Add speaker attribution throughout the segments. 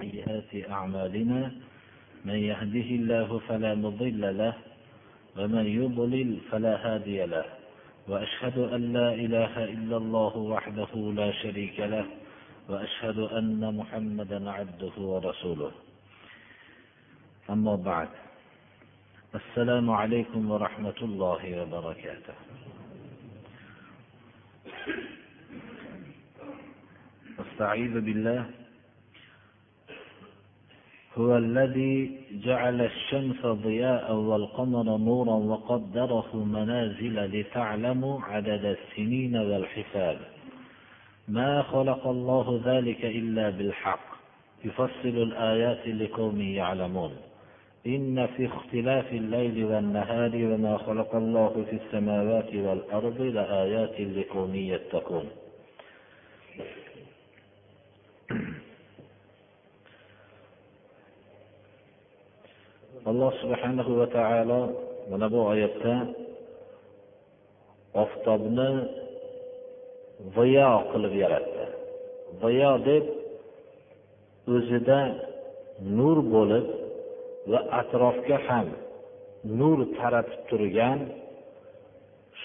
Speaker 1: سيئات أعمالنا من يهده الله فلا مضل له ومن يضلل فلا هادي له. وأشهد أن لا إله إلا الله وحده لا شريك له وأشهد أن محمدا عبده ورسوله. أما بعد السلام عليكم ورحمة الله وبركاته. أستعيذ بالله هو الذي جعل الشمس ضياء والقمر نورا وقدره منازل لتعلموا عدد السنين والحساب. ما خلق الله ذلك إلا بالحق. يفصل الآيات لقوم يعلمون. إن في اختلاف الليل والنهار وما خلق الله في السماوات والأرض لآيات لقوم يتقون. Alloh subhana va taolo mana bu oyatda oftobni viyo qilib yaratdi. Viyo deb o'zida nur bo'lib va atrofga ham nur taratib turgan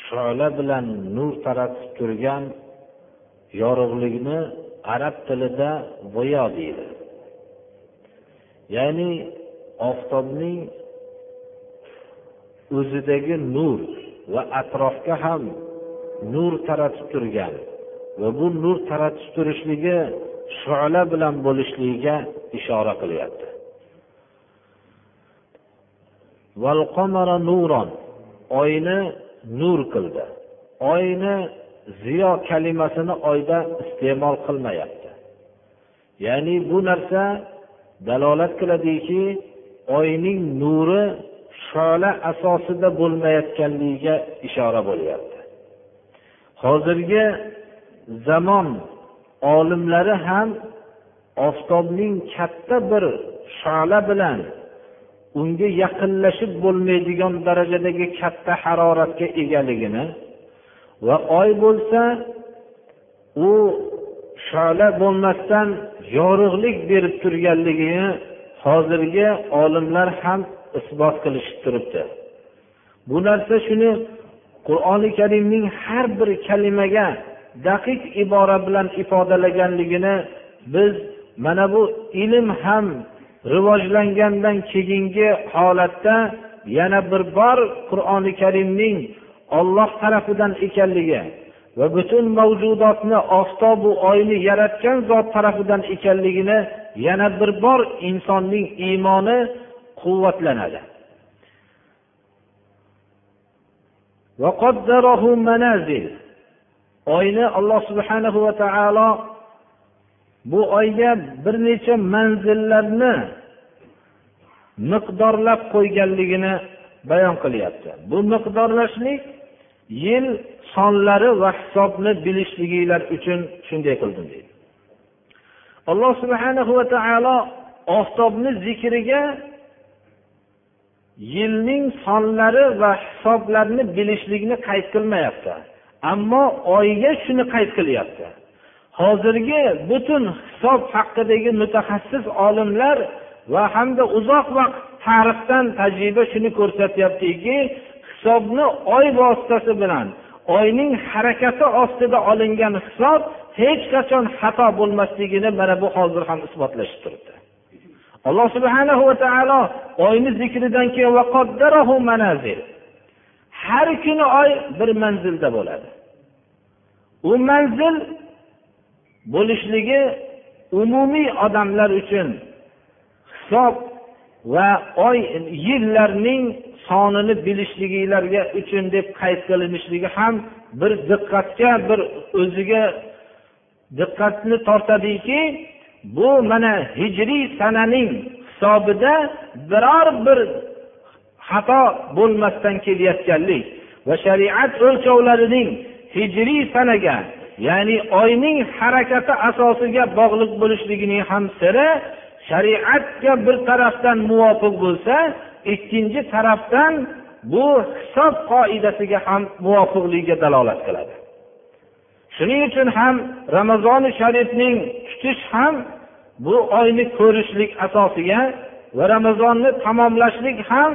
Speaker 1: shola bilan nur taratib turgan yorug'likni arab tilida viyo deydi. Ya'ni oftobning o'zidagi nur va atrofga ham nur taratib turgan va bu nur taratib turishligi shola bilan bo'lishligiga ishora qilyapti. Oyni nur qildi. Oyni ziyo kalimasini oyda iste'mol qilmayapti. Ya'ni bu narsa dalolat qiladiki oyning nuri shola asosida bo'lmayotganligiga ishora bo'lyapti. Hozirgi zamon olimlari ham oftobning katta bir shola bilan unga yaqinlashib bo'lmaydigan darajadagi katta haroratga egaligini va oy bo'lsa u shola bo'lmasdan yorug'lik berib turganligini hozirgi olimlar ham isbot qilishib turibdi. Bu narsa shuni qur'oni karimning har bir kalimaga daqiq ibora bilan ifodalaganligini biz mana bu ilm ham rivojlangandan keyingi holatda yana bir bor qur'oni karimning olloh tarafidan ekanligi va butun mavjudotni oftobu oyni yaratgan zot tarafidan ekanligini yana bir bor insonning iymoni quvvatlanadi. Oyni alloh subhanahu va taolo bu oyga bir necha manzillarni miqdorlab qo'yganligini bayon qilyapti. Bu miqdorlashlik yil sonlari va hisobni bilishliginglar uchun shunday qildim deydi. Alloh subhanahu va taolo oftobni zikriga yilning sonlari va hisoblarini bilishlikni qayd qilmayapti. Ammo oyga shuni qayd qilyapti. Hozirgi butun hisob haqidagi mutaxassis olimlar va hamda uzoq vaqt tarixdan tajriba shuni ko'rsatyaptiki hisobni oy vositasi bilan oyning harakati ostida olingan hisob hech qachon xato bo'lmasligini mana bu hozir ham isbotlashib turibdi. Alloh subhana va taolo oyni zikridan keyin har kuni oy bir manzilda bo'ladi. U manzil bo'lishligi umumiy odamlar uchun hisob va oy yillarning sonini bilishliginglarga uchun deb qayd qilinishligi ham bir diqqatga bir o'ziga diqqatni tortadiki bu mana hijriy sananing hisobida biror bir xato bo'lmasdan kelayotganlik va shariat o'lchovlarining hijriy sanaga ya'ni oyning harakati asosiga bog'liq bo'lishligining ham siri shariatga bir tarafdan muvofiq bo'lsa ikkinchi tarafdan bu hisob qoidasiga ham muvofiqligiga dalolat qiladi. Shuning uchun ham ramazoni sharifning tutish ham bu oyni ko'rishlik asosiga va ramazonni tamomlashlik ham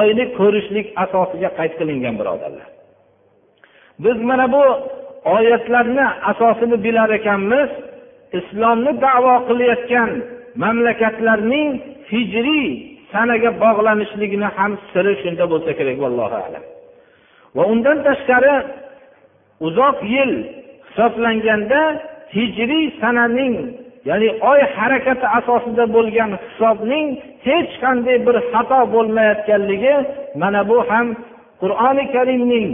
Speaker 1: oyni ko'rishlik asosiga qayd qilingan birodarlar. Biz mana bu oyatlarni asosini bilar ekanmiz. Islomni davo qilayotgan mamlakatlarning hijriy sanaga bog'lanishligini ham siri shunda bo'lsa kerak vallohu alam. Va undan tashqari uzoq yil hisoblanganda hijriy sananing ya'ni oy harakati asosida bo'lgan hisobning hech qanday bir xato bo'lmayotganligi mana bu ham qur'oni karimning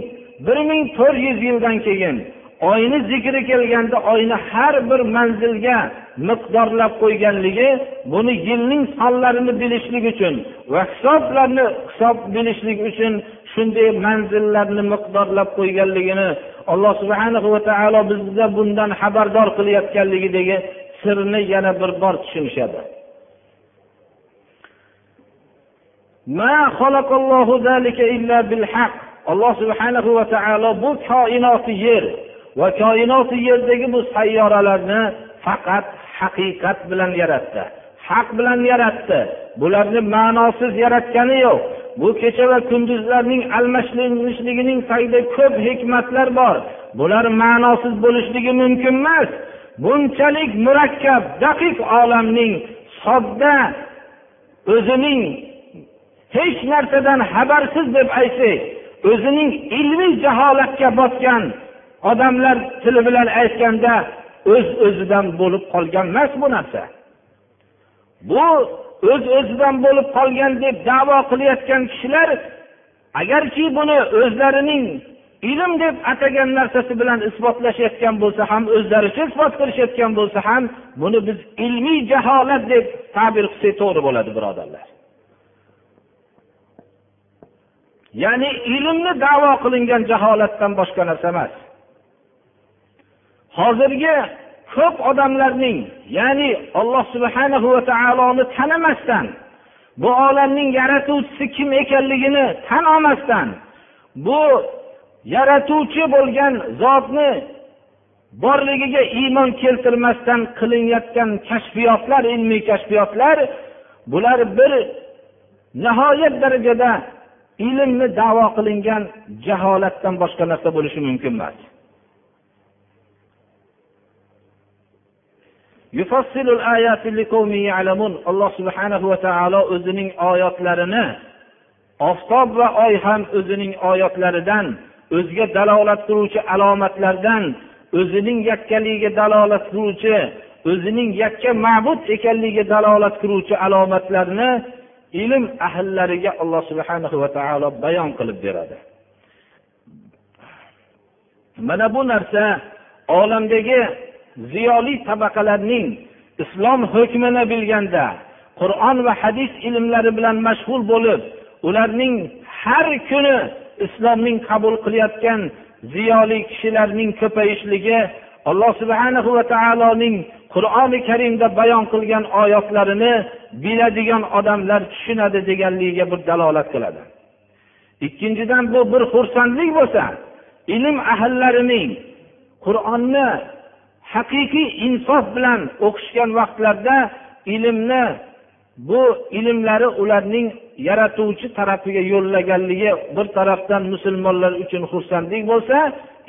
Speaker 1: bir ming to'rt yuz yildan keyin oyni zikri kelganda oyni har bir manzilga miqdorlab qo'yganligi buni yilning sonlarini bilishlik uchun va hisoblarni hisob bilishlik uchun shunday manzillarni miqdorlab qo'yganligini alloh subhana va taolo bizni bundan xabardor qilayotganligidagi sirni yana bir bor tushunishadi. Alloh subhana va taolo bu koinoti yer va koinoti yerdagi bu sayyoralarni faqat haqiqat bilan yaratdi. Haq bilan yaratdi. Bularni ma'nosiz yaratgani yo'q. Bu kecha va kunduzlarning almashinishligining tagida ko'p hikmatlar bor. Bular ma'nosiz bo'lishligi mumkin emas. Bunchalik murakkab daqiq olamning sodda o'zining hech narsadan xabarsiz deb aytsak o'zining ilmiy jaholatga botgan odamlar tili bilan aytganda o'z öz o'zidan bo'lib qolgan emas bu narsa. Bu o'z öz o'zidan bo'lib qolgan deb davo qilayotgan kishilar agarki buni o'zlarining ilm deb atagan narsasi bilan isbotlashayotgan bo'lsa ham o'zlaricha isbot qilishayotgan bo'lsa ham buni biz ilmiy jaholat deb ta'bir qilsak to'g'ri bo'ladi birodarlar. Ya'ni ilmni davo qilingan jaholatdan boshqa narsa emas. Hozirgi ko'p odamlarning ya'ni alloh subhanahu va taoloni tanimasdan bu olamning yaratuvchisi kim ekanligini tan olmasdan bu yaratuvchi bo'lgan zotni borligiga iymon keltirmasdan qilinayotgan kashfiyotlar ilmiy kashfiyotlar bular bir nihoyat darajada ilmni davo qilingan jaholatdan boshqa narsa bo'lishi mumkin emas alloh subhanahu va taolo o'zining oyatlarini oftob va oy ham o'zining oyatlaridan o'ziga dalolat qiluvchi alomatlardan o'zining yakkaligiga dalolat qiluvchi o'zining yakka ma'bud ekanligiga dalolat qiluvchi alomatlarni ilm ahllariga alloh subhana va taolo bayon qilib beradi. Mana bu narsa olamdagi ziyoli tabaqalarning islom hukmini bilganda qur'on va hadis ilmlari bilan mashg'ul bo'lib ularning har kuni islomning qabul qilayotgan ziyoli kishilarning ko'payishligi alloh subhana va taoloning qur'oni karimda bayon qilgan oyatlarini biladigan odamlar tushunadi deganligiga bir dalolat qiladi. Ikkinchidan bu bir xursandlik bo'lsa ilm ahllarining qur'onni haqiqiy insof bilan o'qishgan vaqtlarida ilmni bu ilmlari ularning yaratuvchi tarafiga yo'llaganligi bir tarafdan musulmonlar uchun xursandlik bo'lsa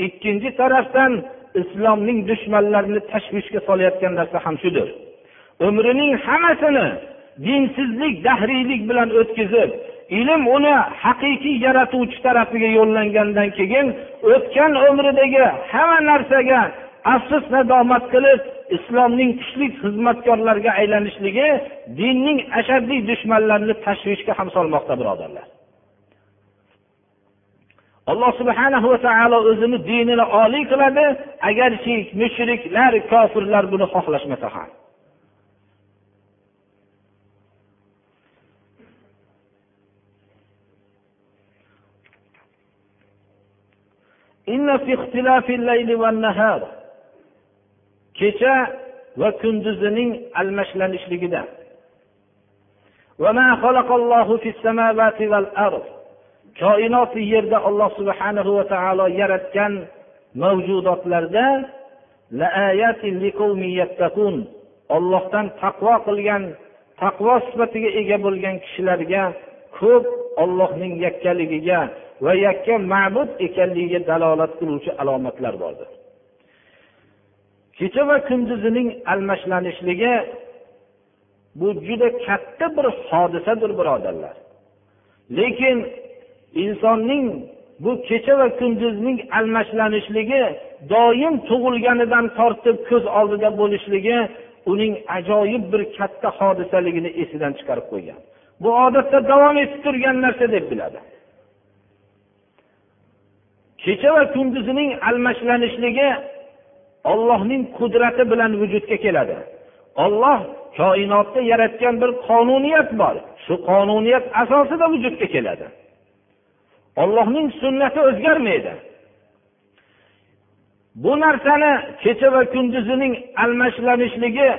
Speaker 1: ikkinchi tarafdan islomning dushmanlarini tashvishga solayotgan narsa ham shudir. Umrining hammasini dinsizlik dahriylik bilan o'tkazib ilm uni haqiqiy yaratuvchi tarafiga yo'llangandan keyin o'tgan umridagi hamma narsaga afsus nadomat qilib islomning kuchli xizmatkorlariga aylanishligi dinning ashaddiy dushmanlarini tashvishga ham solmoqda birodarlar alloh subhana va taolo o'zini dinini oliy qiladi agarki mushriklar kofirlar buni xohlashmasa ham إن في اختلاف الليل والنهار kecha va kunduzining almashlanishligida. Koinoti yerda alloh subhanahu va taolo yaratgan mavjudotlarda ollohdan taqvo qilgan taqvo sifatiga ega bo'lgan kishilarga ko'p ollohning yakkaligiga va yakka ma'bud ekanligiga dalolat qiluvchi alomatlar bordir. Kecha va kunduzining almashlanishligi bu juda katta bir hodisadir birodarlar. Lekin insonning bu kecha va kunduzning almashlanishligi doim tug'ilganidan tortib ko'z oldida bo'lishligi uning ajoyib bir katta hodisaligini esidan chiqarib qo'ygan. Bu odatda davom etib turgan narsa deb biladi. Kecha va kunduzining almashlanishligi ollohning qudrati bilan vujudga keladi. Olloh koinotda yaratgan bir qonuniyat bor. Shu qonuniyat asosida vujudga keladi. Ollohning sunnati o'zgarmaydi. Bu narsani kecha va kunduzining almashlanishligi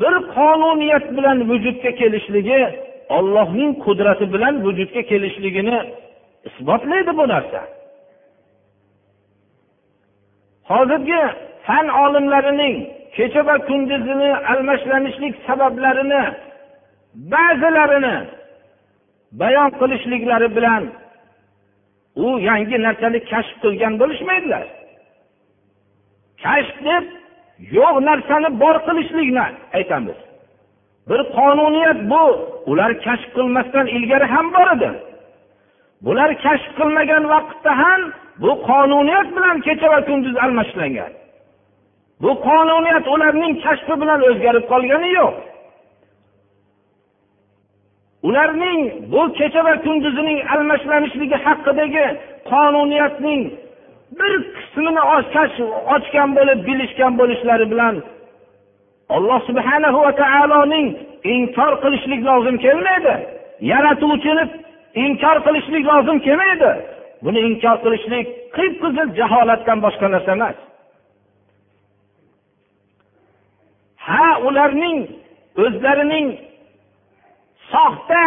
Speaker 1: bir qonuniyat bilan vujudga kelishligi ollohning qudrati bilan vujudga kelishligini isbotlaydi bu narsa. Hozirgi fan olimlarining kecha va kunduzini almashlanishlik sabablarini ba'zilarini bayon qilishliklari bilan u yangi narsani kashf qilgan bo'lishmaydilar. Kashf deb yo'q narsani bor qilishlikni aytamiz. Bir qonuniyat bu. Ular kashf qilmasdan ilgari ham bor edi. Bular kashf qilmagan vaqtda ham bu qonuniyat bilan kecha va kunduz almashlangan bu qonuniyat ularning kashfi bilan o'zgarib qolgani yo'q. Ularning bu kecha va kunduzining almashlanishligi haqidagi qonuniyatning bir qismini ochgan bo'lib bilishgan bo'lishlari bilan alloh subhana va taoloning inkor qilishlik lozim kelmaydi. Yaratuvchini inkor qilishlik lozim kelmaydi. Buni inkor qilishlik qip qizil jaholatdan boshqa narsa emas. Ha ularning o'zlarining soxta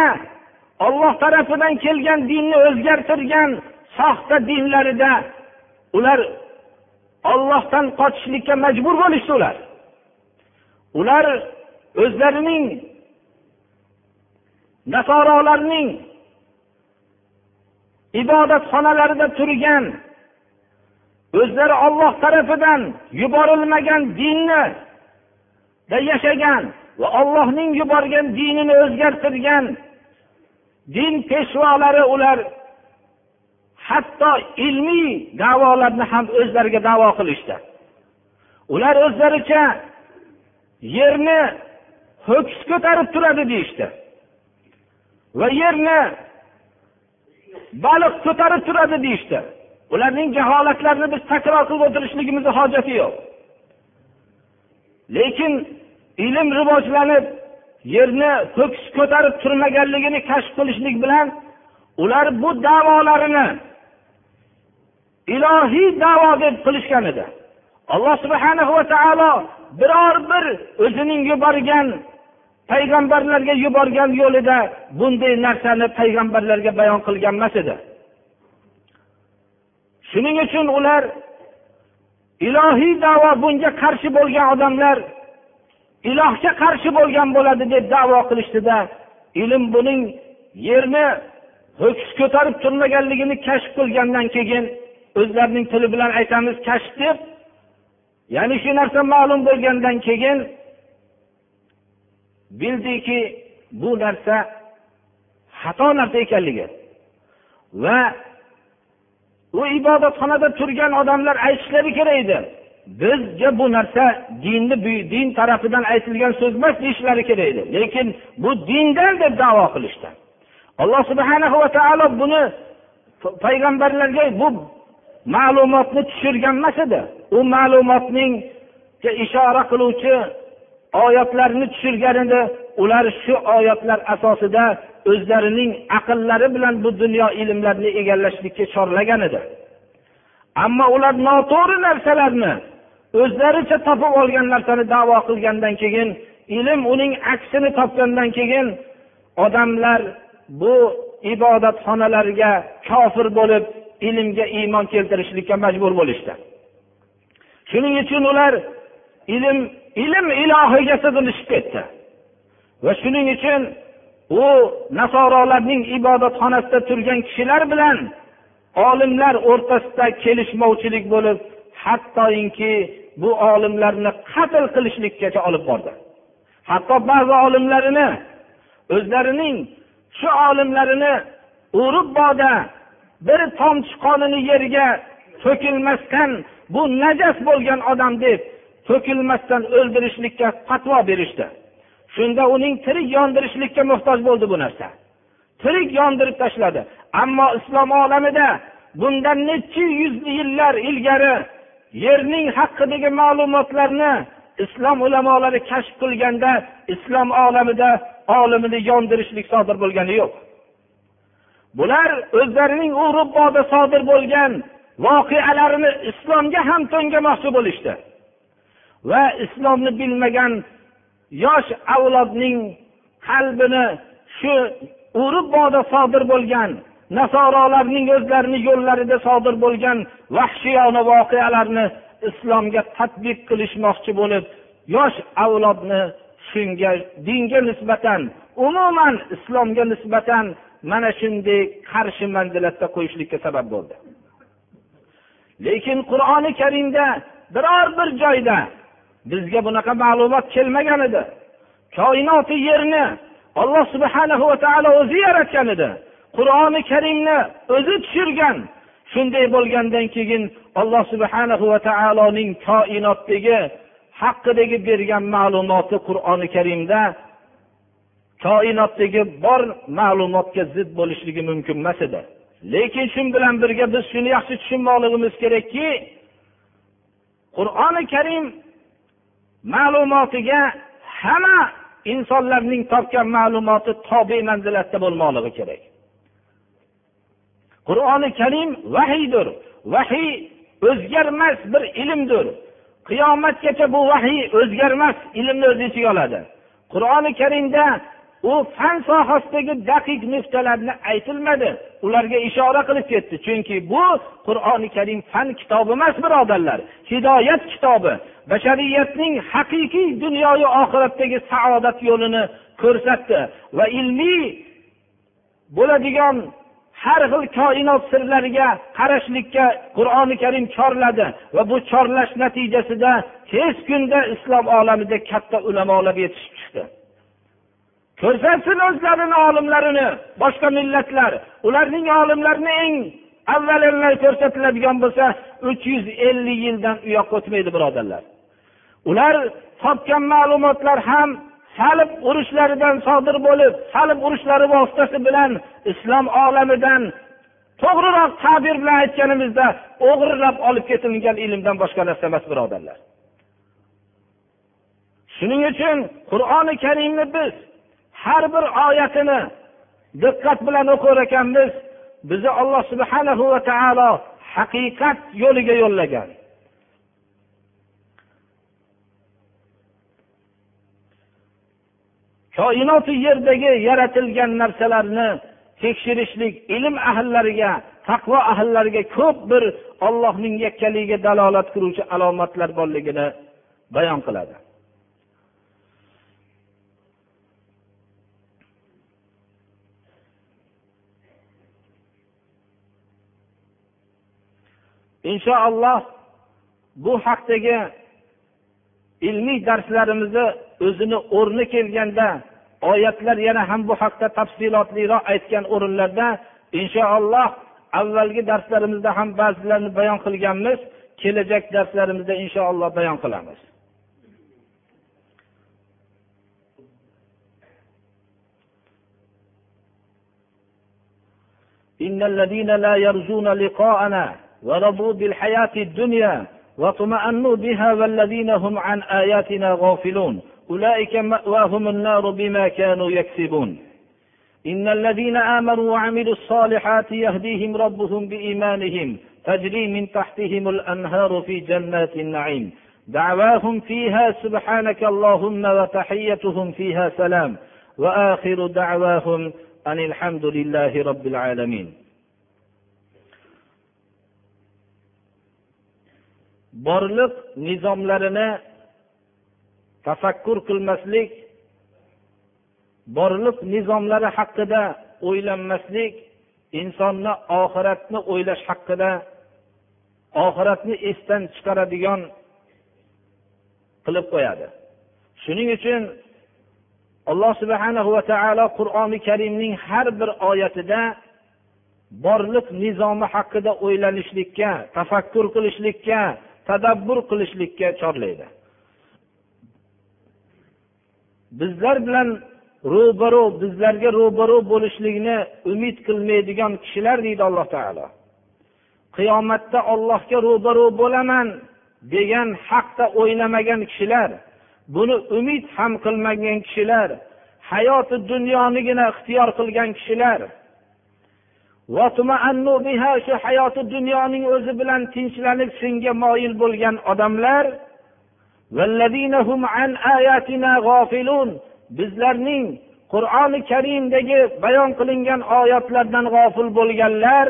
Speaker 1: olloh tarafidan kelgan dinni o'zgartirgan soxta dinlarida ular ollohdan qochishlikka majbur bo'lishdi ular. Ular o'zlarining nasorolarning ibodatxonalarida turgan o'zlari olloh tarafidan yuborilmagan dinni yashagan va ollohning yuborgan dinini o'zgartirgan din peshvolari ular hatto ilmiy davolarni ham o'zlariga davo qilishdi. Ular o'zlaricha yerni ho'kiz ko'tarib turadi deyishdi. Va yerni baliq ko'tarib turadi deyishdi. Ularning jaholatlarini biz takror qilib o'tirishligimizni hojati yo'q. Lekin ilm rivojlanib yerni ho'kiz ko'tarib turmaganligini kashf qilishlik bilan ular bu davolarini ilohiy davo deb qilishgan edi. Alloh subhana va taolo biror bir o'zining yuborgan payg'ambarlarga yuborgan yo'lida bunday narsani payg'ambarlarga bayon qilgan emas edi. Shuning uchun ular ilohiy davo bunga qarshi bo'lgan odamlar ilohga qarshi bo'lgan bo'ladi deb davo qilishdida ilm buning yerni ho'kiz ko'tarib turmaganligini kashf qilgandan keyin o'zlarining tili bilan aytamiz kashf deb. Ya'ni shu narsa ma'lum bo'lgandan keyin bildiki bu narsa xato narsa ekanligi va u ibodatxonada turgan odamlar aytishlari kerak edi. Bizga bu narsa dinni din tarafidan aytilgan so'z emas deyishlari kerak edi. Lekin bu dindan deb davo qilishdi. Alloh subhana va taolo buni payg'ambarlarga bu ma'lumotni tushirgan emas edi. U ma'lumotning ishora qiluvchi oyatlarni tushirgan edi ular shu oyatlar asosida o'zlarining aqllari bilan bu dunyo ilmlarini egallashlikka chorlagan edi. Ammo ular noto'g'ri narsalarni o'zlaricha topib olgan narsani davo qilgandan keyin ilm uning aksini topgandan keyin odamlar bu ibodatxonalarga kofir bo'lib ilmga iymon keltirishlikka majbur bo'lishdi. Shuning uchun ular ilm ilm ilohiga sig'inishib ketdi. Va shuning uchun u nasorolarning ibodatxonasida turgan kishilar bilan olimlar o'rtasida kelishmovchilik bo'lib hattoinki bu olimlarni qatl qilishlikkacha olib bordi. Hatto ba'zi olimlarini o'zlarining shu olimlarini urib boda bir tomchi qonini yerga to'kilmasdan bu najas bo'lgan odam deb to'kilmasdan o'ldirishlikka fatvo berishdi. Shunda uning tirik yondirishlikka muhtoj bo'ldi bu narsa. Tirik yondirib tashladi. Ammo islom olamida bundan necha yuz yillar ilgari yerning haqidagi ma'lumotlarni islom ulamolari kashf qilganda islom olamida olimini yondirishlik sodir bo'lgani yo'q. Bular o'zlarining urubboda sodir bo'lgan voqealarini islomga ham to'ngamoqchi bo'lishdi. Va islomni bilmagan yosh avlodning qalbini shu urubboda sodir bo'lgan nasorolarning o'zlarini yo'llarida sodir bo'lgan vahshiyona voqealarni islomga tadbiq qilishmoqchi bo'lib yosh avlodni shunga dinga nisbatan umuman islomga nisbatan mana shunday qarshi manzilatda qo'yishlikka sabab bo'ldi. Lekin qur'oni karimda biror bir joyda bizga bunaqa ma'lumot kelmagan edi. Koinoti yerni alloh subhanahu va taolo o'zi yaratgan edi. Qur'oni karimni o'zi tushirgan. Shunday bo'lgandan keyin alloh subhanahu va taoloning koinotdagi haqidagi bergan ma'lumoti qur'oni karimda koinotdagi bor ma'lumotga zid bo'lishligi mumkin emas edi. Lekin shu bilan birga biz shuni yaxshi tushunmoqligimiz kerakki qur'oni karim ma'lumotiga hamma insonlarning topgan ma'lumoti tobe manzilatda bo'lmoqligi kerak. Qur'oni karim vahiydir. Vahiy o'zgarmas bir ilmdir. Qiyomatgacha bu vahiy o'zgarmas ilmni o'z ichiga oladi. Qur'oni karimda u fan sohasidagi daqiq nuqtalarni aytilmadi. Ularga ishora qilib ketdi. Chunki bu qur'oni karim fan kitobi emas birodarlar. Hidoyat kitobi. Bashariyatning haqiqiy dunyoyu oxiratdagi saodat yo'lini ko'rsatdi va ilmiy bo'ladigan har xil koinot sirlariga qarashlikka qur'oni karim chorladi va bu chorlash natijasida tez kunda islom olamida katta ulamolar yetishib chiqdi. Ko'rsatsin o'zlarini olimlarini boshqa millatlar. Ularning olimlarini eng avvalambor ko'rsatiladigan bo'lsa uch yuz ellik yildan u yoqqa o'tmaydi birodarlar. Ular topgan ma'lumotlar ham salib urushlaridan sodir bo'lib salib urushlari vositasi bilan islom olamidan to'g'riroq ta'bir bilan aytganimizda o'g'irlab olib ketilgan ilmdan boshqa narsa emas birodarlar. Shuning uchun qur'oni karimni biz har bir oyatini diqqat bilan o'qir ekanmiz. Bizni alloh subhanahu va taolo haqiqat yo'liga yo'llagan. Koinoti yerdagi yaratilgan narsalarni tekshirishlik ilm ahllariga taqvo ahllariga ko'p bir ollohning yakkaligiga dalolat qiluvchi alomatlar borligini bayon qiladi. inshaalloh bu haqdagi ilmiy darslarimizni o'zini o'rni kelganda oyatlar yana ham bu haqda tafsilotliroq aytgan o'rinlarda inshaalloh avvalgi darslarimizda ham ba'zilarini bayon qilganmiz kelajak darslarimizda inshaalloh bayon qilamiz إن الذين لا يرجون لقاءنا ورضوا بالحياة الدنيا واطمأنوا بها والذين هم عن آياتنا غافلون أولئك مأواهم النار بما كانوا يكسبون إن الذين آمنوا وعملوا الصالحات يهديهم ربهم بإيمانهم تجري من تحتهم الأنهار في جنات النعيم دعواهم فيها سبحانك اللهم وتحيتهم فيها سلام وآخر دعواهم أن الحمد لله رب العالمين borliq nizomlarini tafakkur qilmaslik borliq nizomlari haqida o'ylanmaslik insonni oxiratni o'ylash haqida oxiratni esdan chiqaradigan qilib qo'yadi. Shuning uchun alloh subhana va taolo qur'oni karimning har bir oyatida borliq nizomi haqida o'ylanishlikka tafakkur qilishlikka tadabbur qilishlikka chorlaydi. Bizlar bilan ro'baro bizlarga ro'baro bo'lishlikni umid qilmaydigan kishilar deydi alloh taolo. Qiyomatda ollohga ro'baro bo'laman degan haqda o'ylamagan kishilar buni umid ham qilmagan kishilar hayoti dunyonigina ixtiyor qilgan kishilar shu hayoti dunyoning o'zi bilan tinchlanib shunga moyil bo'lgan odamlar. Bizlarning qur'oni karimdagi bayon qilingan oyatlardan g'ofil bo'lganlar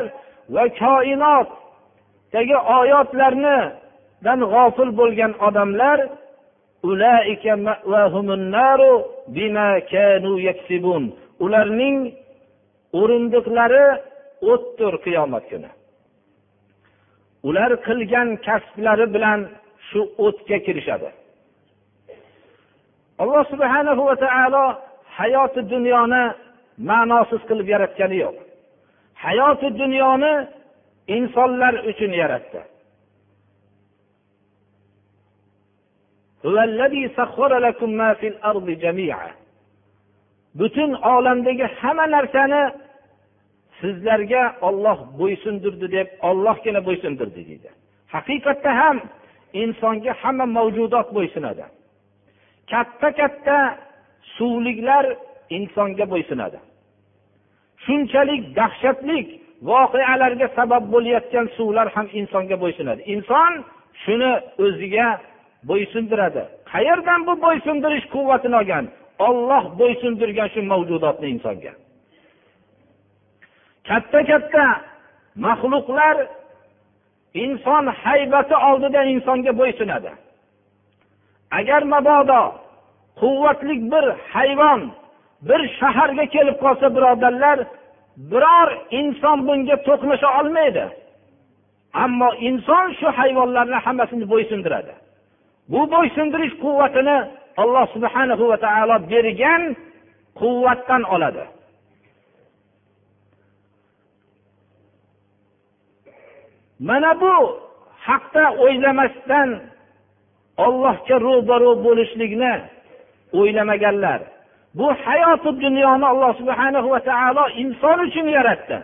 Speaker 1: va koinotdagi oyatlarnidan g'ofil bo'lgan odamlar. Ularning o'rindiqlari o'tdir qiyomat kuni. Ular qilgan kasblari bilan shu o'tga kirishadi. Alloh subhana va taolo hayoti dunyoni ma'nosiz qilib yaratgani yo'q. Hayoti dunyoni insonlar uchun yaratdi. Butun olamdagi hamma narsani sizlarga olloh bo'ysundirdi deb ollohgina bo'ysundirdi deydi. Haqiqatda ham insonga hamma mavjudot bo'ysunadi. Katta katta suvliklar insonga bo'ysunadi. Shunchalik dahshatli voqealarga sabab bo'layotgan suvlar ham insonga bo'ysunadi. Inson shuni o'ziga bo'ysundiradi. Qayerdan bu bo'ysundirish quvvatini olgan? Olloh bo'ysundirgan shu mavjudotni insonga. Katta katta maxluqlar inson haybati oldida insonga bo'ysunadi agar mabodo quvvatli bir hayvon bir shaharga kelib qolsa birodarlar biror inson bunga to'qnasha olmaydi. Ammo inson shu hayvonlarni hammasini bo'ysundiradi bu bo'ysundirish quvvatini alloh subhana va taolo bergan quvvatdan oladi. Mana bu haqda o'ylamasdan ollohga ro'baru bo'lishlikni o'ylamaganlar. Bu hayoti dunyoni alloh subhana va taolo inson uchun yaratdi.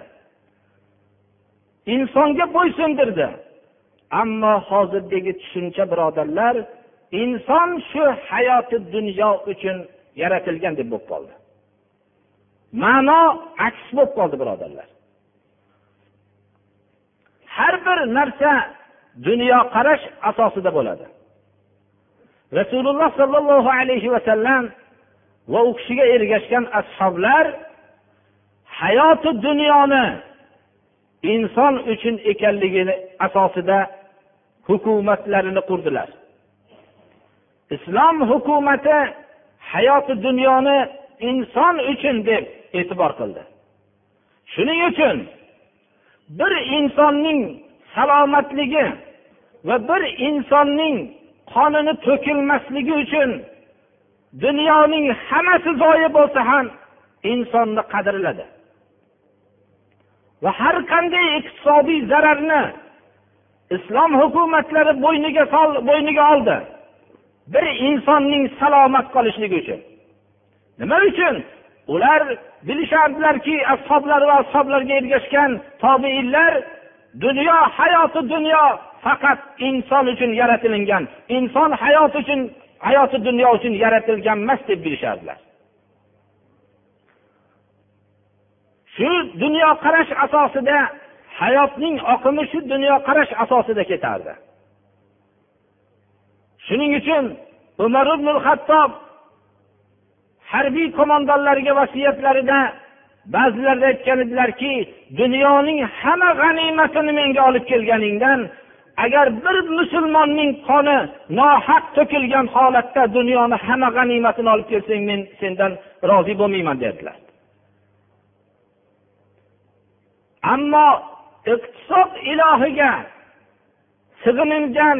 Speaker 1: Insonga bo'ysundirdi ammo hozirdagi tushuncha birodarlar inson shu hayoti dunyo uchun yaratilgan deb bo'lib qoldi. Ma'no aks bo'lib qoldi birodarlar. Bir narsa dunyoqarash asosida bo'ladi. Rasululloh sollallohu alayhi vasallam va u kishiga ergashgan ashoblar hayoti dunyoni inson uchun ekanligini asosida hukumatlarini qurdilar. Islom hukumati hayoti dunyoni inson uchun deb e'tibor qildi. Shuning uchun bir insonning salomatligi va bir insonning qonini to'kilmasligi uchun dunyoning hammasi zoyi bo'lsa ham insonni qadrladi. Va har qanday iqtisodiy zararni islom hukumatlari bo'yniga sol bo'yniga oldi. Bir insonning salomat qolishligi uchun. Nima uchun? Ular bilishardilarki ashoblar va ashoblarga ergashgan tobeinlar dunyo hayoti dunyo faqat inson uchun yaratilingan inson hayoti uchun hayoti dunyo uchun yaratilgan emas deb bilishardilar shu dunyoqarash asosida hayotning oqimi shu dunyoqarash asosida ketardi. Shuning uchun umar ibn hattob harbiy qo'mondonlarga vasiyatlarida ba'zilar aytgan edilarki dunyoning hamma g'animatini menga olib kelganingdan agar bir musulmonning qoni nohaq to'kilgan holatda dunyoni hamma g'animatini olib kelsang men sendan rozi bo'lmayman dedilar. Ammo iqtisod ilohiga sig'inilgan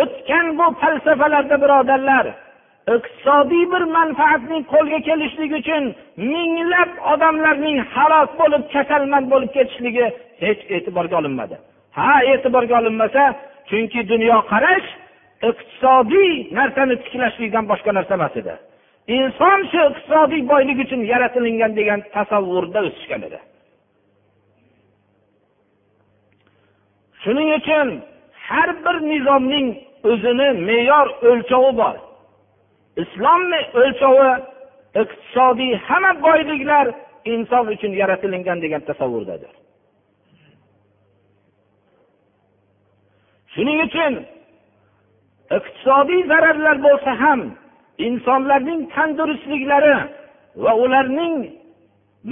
Speaker 1: o'tgan bu falsafalarda birodarlar iqtisodiy bir manfaatning qo'lga kelishligi uchun minglab odamlarning halok bo'lib kasalmand bo'lib ketishligi hech e'tiborga olinmadi. Ha e'tiborga olinmasa chunki dunyoqarash iqtisodiy narsani tiklashlikdan boshqa narsa emas edi. Inson shu iqtisodiy boylik uchun yaratilingan degan tasavvurda o'sishgan edi. Shuning uchun har bir nizomning o'zini me'yor o'lchovi bor. Islom o'lchovi iqtisodiy hamma boyliklar inson uchun yaratilingan degan tasavvurdadir. Shuning uchun iqtisodiy zararlar bo'lsa ham insonlarning tandurustliklari va ularning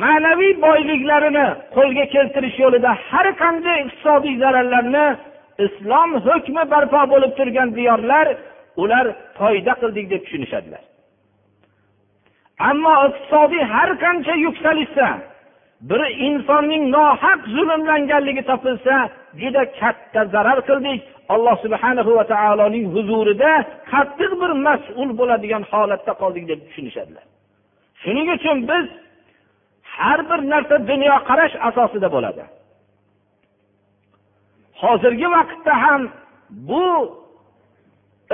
Speaker 1: ma'naviy boyliklarini qo'lga keltirish yo'lida har qanday iqtisodiy zararlarni islom hukmi barpo bo'lib turgan diyorlar ular foyda qildik deb tushunishadilar. Ammo iqtisodiy har qancha yuksalishsa bir insonning nohaq zulmlanganligi topilsa juda katta zarar qildik. Alloh subhanahu va taoloning huzurida qattiq bir mas'ul bo'ladigan holatda qoldik deb tushunishadilar. Shuning uchun biz har bir narsa dunyoqarash asosida bo'ladi. Hozirgi vaqtda ham bu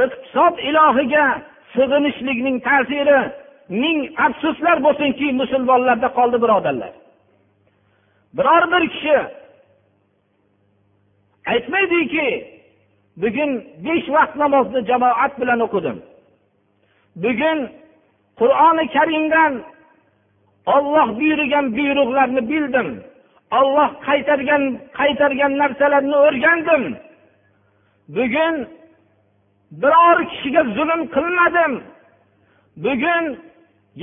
Speaker 1: iqtisod ilohiga sig'inishlikning ta'siri. Ming afsuslar bo'lsinki musulmonlarda qoldi birodarlar. Biror bir kishi aytmaydiki bugun besh vaqt namozni jamoat bilan o'qidim. Bugun qur'oni karimdan olloh buyurgan buyruqlarni bildim. Olloh qaytargan qaytargan narsalarni o'rgandim. Bugun biror kishiga zulm qilmadim. Bugun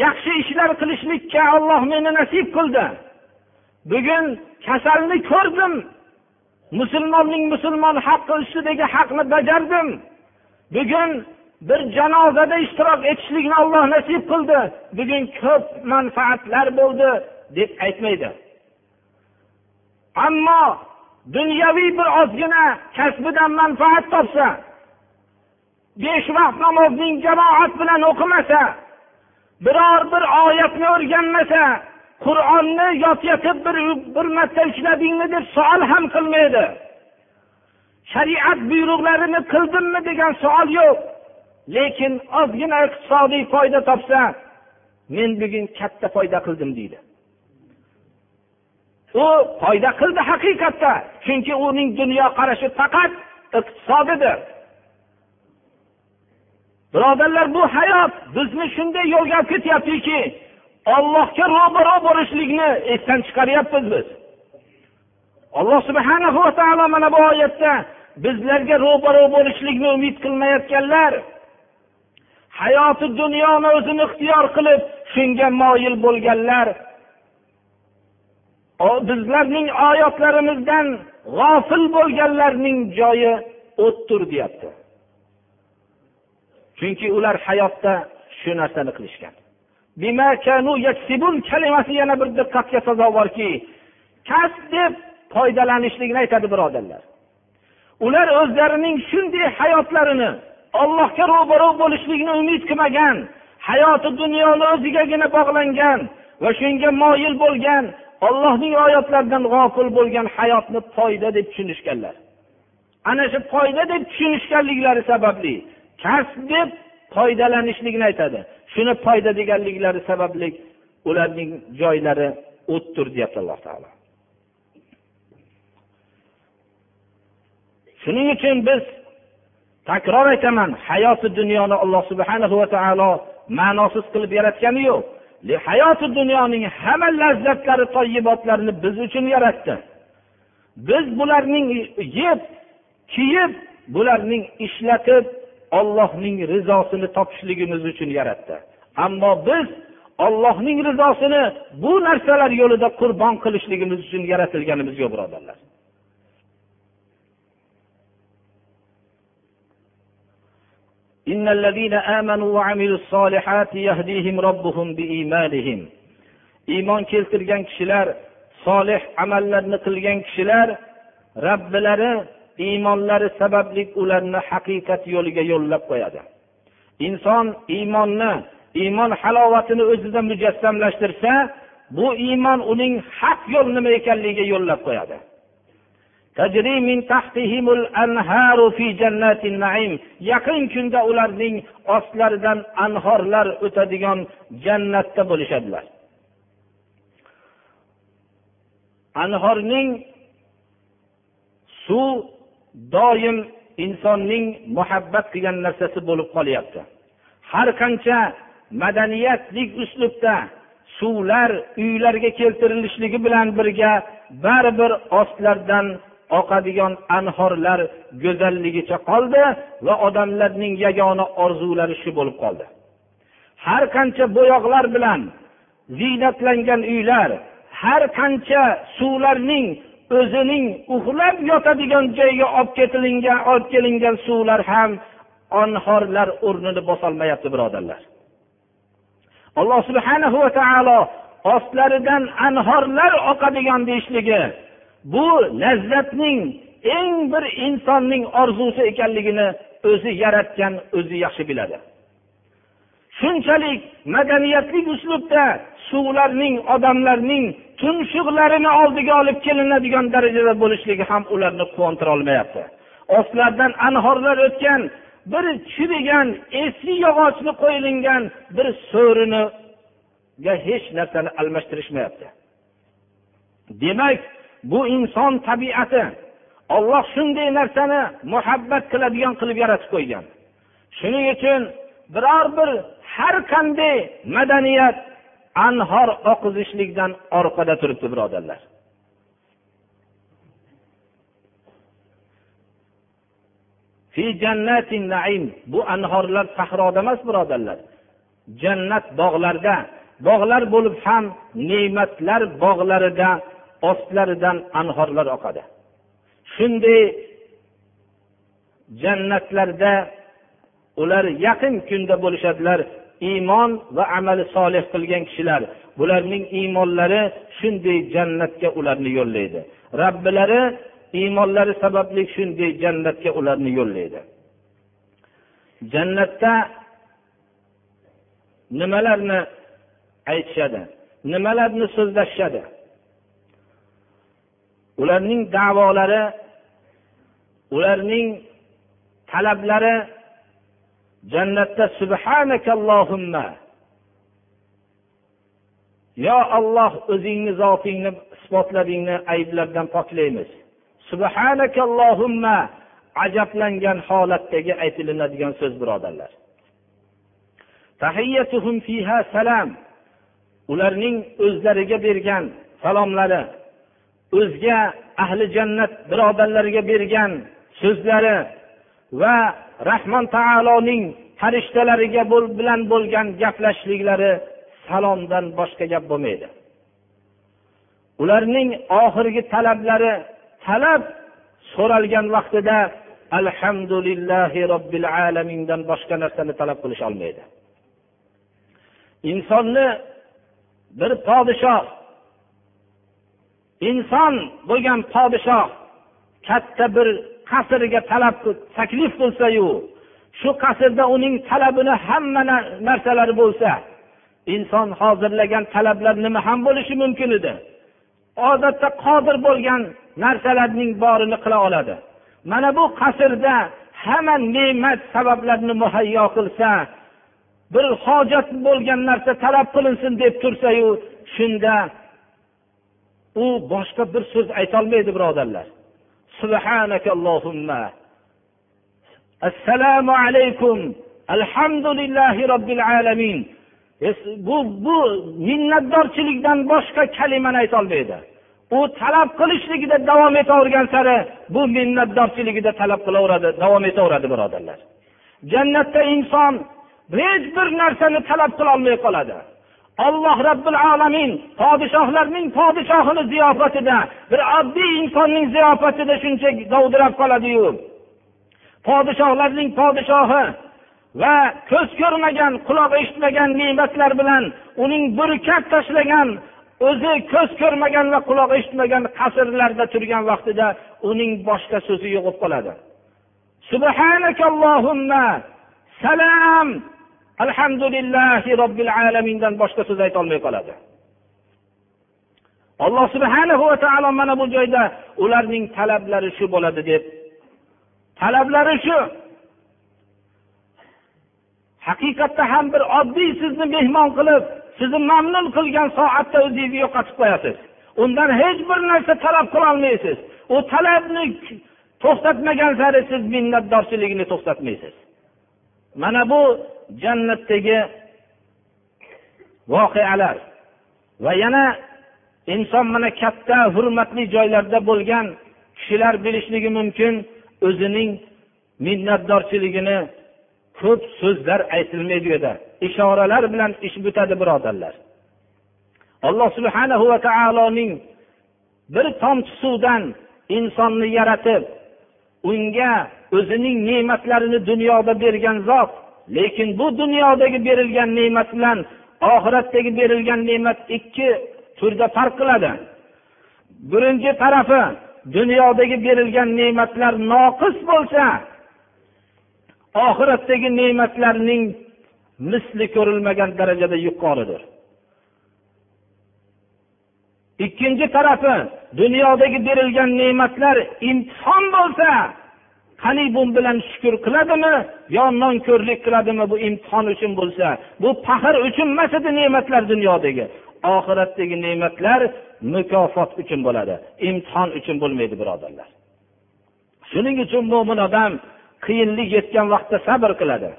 Speaker 1: yaxshi ishlar qilishlikka olloh meni nasib qildi. Bugun kasalni ko'rdim. Musulmonning musulmon haqqi ustidagi haqni bajardim. Bugun bir janozada ishtirok etishlikni olloh nasib qildi. Bugun ko'p manfaatlar bo'ldi deb aytmaydi. Ammo dunyoviy bir ozgina kasbidan manfaat topsa besh vaqt namozning jamoat bilan o'qimasa biror bir oyatni o'rganmasa qur'onni yotib bir bir marta ushladingmi deb savol ham qilmaydi. Shariat buyruqlarini qildimmi degan savol yo'q. Lekin ozgina iqtisodiy foyda topsa men bugun katta foyda qildim deydi. U foyda qildi haqiqatda chunki uning dunyoqarashi faqat iqtisodidir. Birodarlar bu hayot bizni shunday yo'lga olib ketyaptiki ollohga ro'baro bo'lishlikni esdan chiqaryapmiz biz. Alloh subhana va taolo mana bu oyatda bizlarga ro'baro bo'lishlikni umid qilmayotganlar hayoti dunyoni o'zini ixtiyor qilib shunga moyil bo'lganlar. Bizlarning oyatlarimizdan g'ofil bo'lganlarning joyi o'tdir deyapti. Chunki ular hayotda shu narsani qilishgan. Kalimasi yana bir diqqatga sazovorki kasb deb foydalanishlikni aytadi birodarlar. Ular o'zlarining shunday hayotlarini ollohga ro'baro bo'lishlikni umid qilmagan hayoti dunyoni o'zigagina bog'langan va shunga moyil bo'lgan ollohning oyatlaridan g'ofil bo'lgan hayotni foyda deb tushunishganlar. Ana shu foyda deb tushunishganliklari sababli kasb deb foydalanishlikni aytadi. Shuni foyda deganliklari sababli ularning joylari o'tdir deyapti alloh taolo. Shuning uchun biz takror aytaman hayoti dunyoni alloh subhana va taolo ma'nosiz qilib yaratgani yo'q. Hayoti dunyoning hamma lazzatlari toyibotlarini biz uchun yaratdi. Biz bularning yeb kiyib bularning ishlatib ollohning rizosini topishligimiz uchun yaratdi. Ammo biz ollohning rizosini bu narsalar yo'lida qurbon qilishligimiz uchun yaratilganimiz yo'q birodarlar. إن الذين آمنوا وعملوا الصالحات يهديهم ربهم بإيمانهم إيمان keltirgan kishilar solih amallarni qilgan kishilar robbilari iymonlari sababli ularni haqiqat yo'liga yo'llab qo'yadi. Inson iymonni iymon halovatini o'zida mujassamlashtirsa bu iymon uning haq yo'l nima ekanligiga yo'llab qo'yadi. Yaqin kunda ularning ostlaridan anhorlar o'tadigan jannatda bo'lishadilar. Anhorning suv doim insonning muhabbat qilgan narsasi bo'lib qolyapti. Har qancha madaniyatlik uslubda suvlar uylarga keltirilishligi bilan birga baribir ostlaridan oqadigan anhorlar go'zalligicha qoldi va odamlarning yagona orzulari shu bo'lib qoldi. Har qancha bo'yoqlar bilan ziynatlangan uylar har qancha suvlarning o'zining uxlab yotadigan joyiga olib ketilingan olib kelingan suvlar ham anhorlar o'rnini bosolmayapti birodarlar. Alloh subhanahu va taolo ostlaridan anhorlar oqadigan deyishligi bu lazzatning eng bir insonning orzusi ekanligini o'zi yaratgan o'zi yaxshi biladi. Shunchalik madaniyatli uslubda suvlarning odamlarning tumshuqlarini oldiga olib kelinadigan darajada bo'lishligi ham ularni quvontira olmayapti. Ostlaridan anhorlar o'tgan bir chirigan eski yog'ochni qo'yilingan bir so'riniga hech narsani almashtirishmayapti. Demak bu inson tabiati olloh shunday narsani muhabbat qiladigan qilib yaratib qo'ygan. Shuning uchun biror bir har qanday madaniyat anhor oqizishlikdan orqada turibdi birodarlar. Bu anhorlar sahroda emas birodarlar. Jannat bog'larda. Bog'lar bo'lib ham ne'matlar bog'larida ostlaridan anhorlar oqadi. Shunday jannatlarda ular yaqin kunda bo'lishadilar. Iymon va amali solih qilgan kishilar. Bularning iymonlari shunday jannatga ularni yo'llaydi. Robbilari iymonlari sababli shunday jannatga ularni yo'llaydi. Jannatda nimalarni aytishadi? Nimalarni so'zlashishadi? Ularning davolari ularning talablari jannatda subhanakallohumma yo olloh o'zingni zotingni isbotladingni ayblardan poklaymiz. Subhanakallohumma ajablangan holatdagi aytilinadigan so'z birodarlar. Tahiyyatuhum fiha salam. Ularning o'zlariga bergan salomlari o'zga ahli jannat birodarlariga bergan so'zlari va rahmon taoloning farishtalariga bilan bo'lgan gaplashishliklari salomdan boshqa gap bo'lmaydi. Ularning oxirgi talablari talab so'ralgan vaqtida alhamdulillahi robbil alamindan boshqa narsani talab qilish olmaydi. Insonni bir podshoh inson bo'lgan podshoh katta bir qasriga talab taklif qilsayu shu qasrda uning talabini hamma narsalari bo'lsa inson hozirlagan talablar nima ham bo'lishi mumkin edi? Odatda qodir bo'lgan narsalarning borini qila oladi. Mana bu qasrda hamma ne'mat sabablarni muhayyo qilsa bir hojat bo'lgan narsa talab qilinsin deb tursayu shunda u boshqa bir so'z aytolmaydi birodarlar. Subhanakallohumma assalomu alaykum. Alhamdulillahi robbil alamin. Bu bu minnatdorchilikdan boshqa kalimani aytolmaydi u talab qilishligida davom etavergan sari bu minnatdorchiligida talab qilaveradi davom etaveradi birodarlar. Jannatda inson hech bir narsani talab qilolmay qoladi. Alloh robbil alamin podshohlarning podshohini ziyofatida bir oddiy insonning ziyofatida shuncha dovdirab qoladiyu. Podshohlarning podshohi va ko'z ko'rmagan quloq eshitmagan ne'matlar bilan uning burkat tashlagan o'zi ko'z ko'rmagan va quloq eshitmagan qasrlarda turgan vaqtida uning boshqa so'zi yo'q bo'lib qoladi. Subhanakallohumma salam! Alhamdulillahi robbil alamindan boshqa so'z aytolmay qoladi. Alloh subhanahu va taolo mana bu joyda ularning talablari shu bo'ladi deb. Talablari shu. Haqiqatda ham bir oddiy sizni mehmon qilib sizni mamnun qilgan soatda o'zingizni yo'qotib qo'yasiz. Undan hech bir narsa talab qilolmaysiz u talabni to'xtatmagan sari siz minnatdorchiligini to'xtatmaysiz. Mana bu jannatdagi voqealar va yana inson mana katta hurmatli joylarda bo'lgan kishilar bilishligi mumkin o'zining minnatdorchiligini ko'p so'zlar aytilmaydi u yerda ishoralar bilan ish bitadi birodarlar. Alloh subhanahu va taoloning bir tomchi suvdan insonni yaratib unga o'zining ne'matlarini dunyoda bergan zot lekin bu dunyodagi berilgan ne'mat bilan oxiratdagi berilgan ne'mat ikki turda farq qiladi. Birinchi tarafi dunyodagi berilgan ne'matlar noqis bo'lsa oxiratdagi ne'matlarning misli ko'rilmagan darajada yuqoridir. Ikkinchi tarafi dunyodagi berilgan ne'matlar imtihon bo'lsa qani bu bilan shukur qiladimi yo nonko'rlik qiladimi bu imtihon uchun bo'lsa? Bu faxr uchun emas edi ne'matlar dunyodagi. Oxiratdagi ne'matlar mukofot uchun bo'ladi imtihon uchun bo'lmaydi birodarlar. Shuning uchun mo'min odam qiyinlik yetgan vaqtda sabr qiladi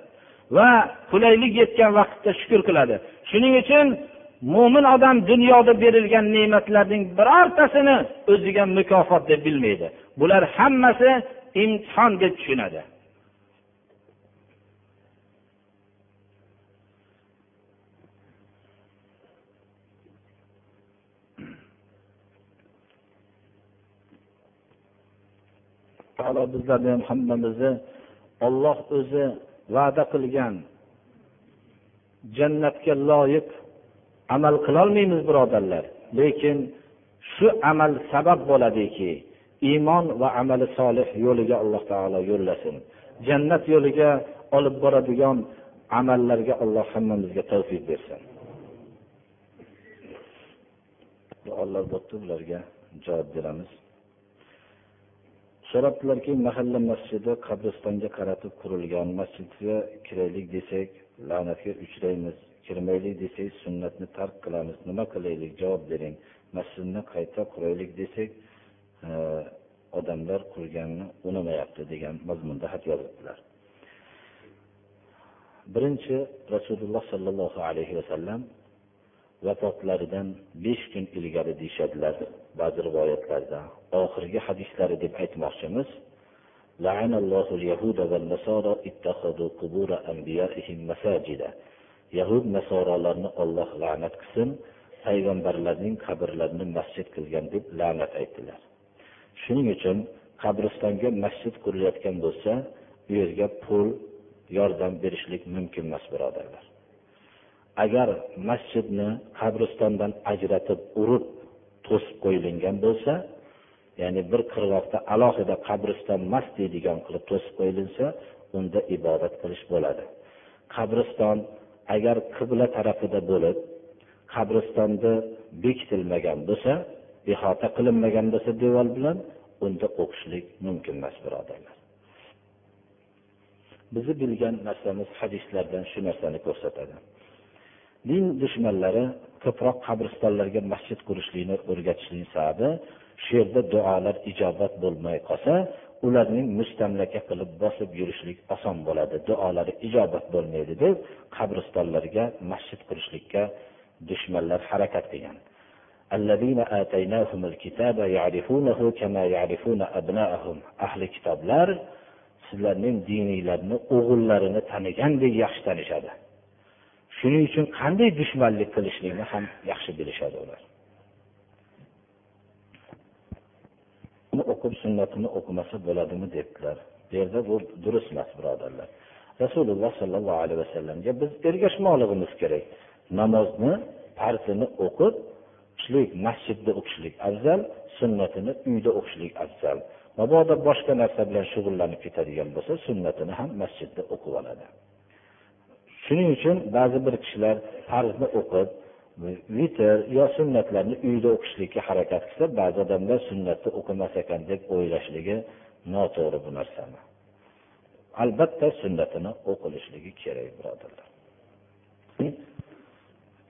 Speaker 1: va qulaylik yetgan vaqtda shukur qiladi. Shuning uchun mo'min odam dunyoda berilgan ne'matlarning birortasini o'ziga mukofot deb bilmaydi. Bular hammasi imtihon deb tushunadi. Taolo bizlarni ham hammamizni olloh o'zi va'da qilgan jannatga loyiq amal qilolmaymiz birodarlar. Lekin shu amal sabab bo'ladiki iymon va amali solih yo'liga alloh taolo yo'llasin. Jannat yo'liga olib boradigan amallarga alloh hammamizga tavfiq bersin. Duolar bo'pti ularga javob beramiz. So'rabdilarki mahalla masjidi qabristonga qaratib qurilgan masjidga kiraylik desak la'natga uchraymiz kirmaylik desak sunnatni tark qilamiz nima qilaylik javob bering. Masjidni qayta quraylik desak E, odamlar qurganni unamayapti degan mazmunda xat yozibdilar. Birinchi rasululloh sollallohu alayhi vasallam vafotlaridan besh kun ilgari deyishadilar ba'zi rivoyatlarda. Oxirgi hadislari deb aytmoqchimiz yahud nasorolarni olloh la'nat qilsin payg'ambarlarning qabrlarini masjid qilgan deb la'nat aytdilar. Shuning uchun qabristonga masjid qurilayotgan bo'lsa u yerga pul yordam berishlik mumkin emas birodarlar. Agar masjidni qabristondan ajratib urib to'sib qo'yilgan bo'lsa ya'ni bir qirg'oqda alohida qabriston emas deydigan qilib to'sib qo'yilinsa unda ibodat qilish bo'ladi. Qabriston agar qibla tarafida bo'lib qabristonni bekitilmagan bo'lsa ihota qilinmagan bo'lsa devor bilan unda o'qishlik mumkin emas birodarlar. Bizni bilgan narsamiz hadislardan shu narsani ko'rsatadi. Din dushmanlari ko'proq qabristonlarga masjid qurishlikni o'rgatishlik sababi shu yerda duolar ijobat bo'lmay qolsa ularning mustamlaka qilib bosib yurishlik oson bo'ladi. Duolari ijobat bo'lmaydi deb qabristonlarga masjid qurishlikka dushmanlar harakat qilgan. Ahli kitoblar sizlarning diniylarni o'g'illarini tanigandek yaxshi tanishadi. Shuning uchun qanday dushmanlik qilishlikni ham yaxshi bilishadi ular. O'qib sunnatini o'qimasa bo'ladimi debdilar. Bu yerda bu durust emas birodarlar. Rasululloh sollallohu alayhi vasallamga biz ergashmoqligimiz kerak. Namozni farzini o'qib o'qishlik masjidda o'qishlik afzal sunnatini uyda o'qishlik afzal. Mabodo boshqa narsa bilan shug'ullanib ketadigan bo'lsa sunnatini ham masjidda o'qib oladi. Shuning uchun ba'zi bir kishilar farzni o'qib vitr yo sunnatlarni uyda o'qishlikka harakat qilsa ba'zi odamlar sunnatni o'qimas ekan deb o'ylashligi noto'g'ri bu narsani albatta sunnatini o'qilishligi kerak birodarlar.